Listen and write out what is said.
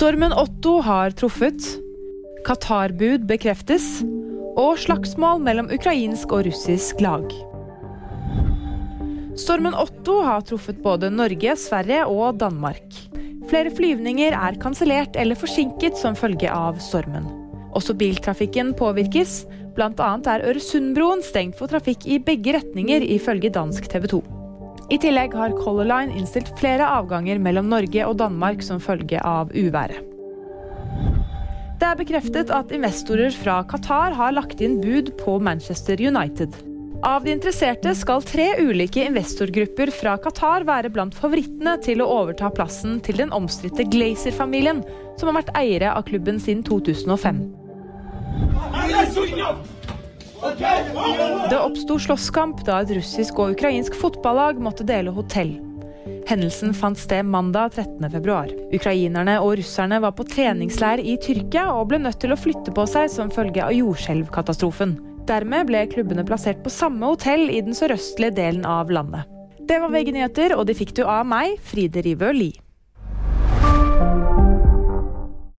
Stormen Otto har truffet. Qatar-bud bekreftes. Og slagsmål mellom ukrainsk og russisk lag. Stormen Otto har truffet både Norge, Sverige og Danmark. Flere flyvninger er kansellert eller forsinket som følge av stormen. Også biltrafikken påvirkes. Annet er Øresundbroen stengt for trafikk i begge retninger, ifølge dansk TV 2. I tillegg har Color Line innstilt flere avganger mellom Norge og Danmark som følge av uværet. Det er bekreftet at investorer fra Qatar har lagt inn bud på Manchester United. Av de interesserte skal tre ulike investorgrupper fra Qatar være blant favorittene til å overta plassen til den omstridte Glazer-familien, som har vært eiere av klubben siden 2005. Det oppsto slåsskamp da et russisk og ukrainsk fotballag måtte dele hotell. Hendelsen fant sted mandag 13.2. Ukrainerne og russerne var på treningsleir i Tyrkia og ble nødt til å flytte på seg som følge av jordskjelvkatastrofen. Dermed ble klubbene plassert på samme hotell i den sørøstlige delen av landet. Det var VG nyheter, og de fikk du av meg, Fride Rivø Lie.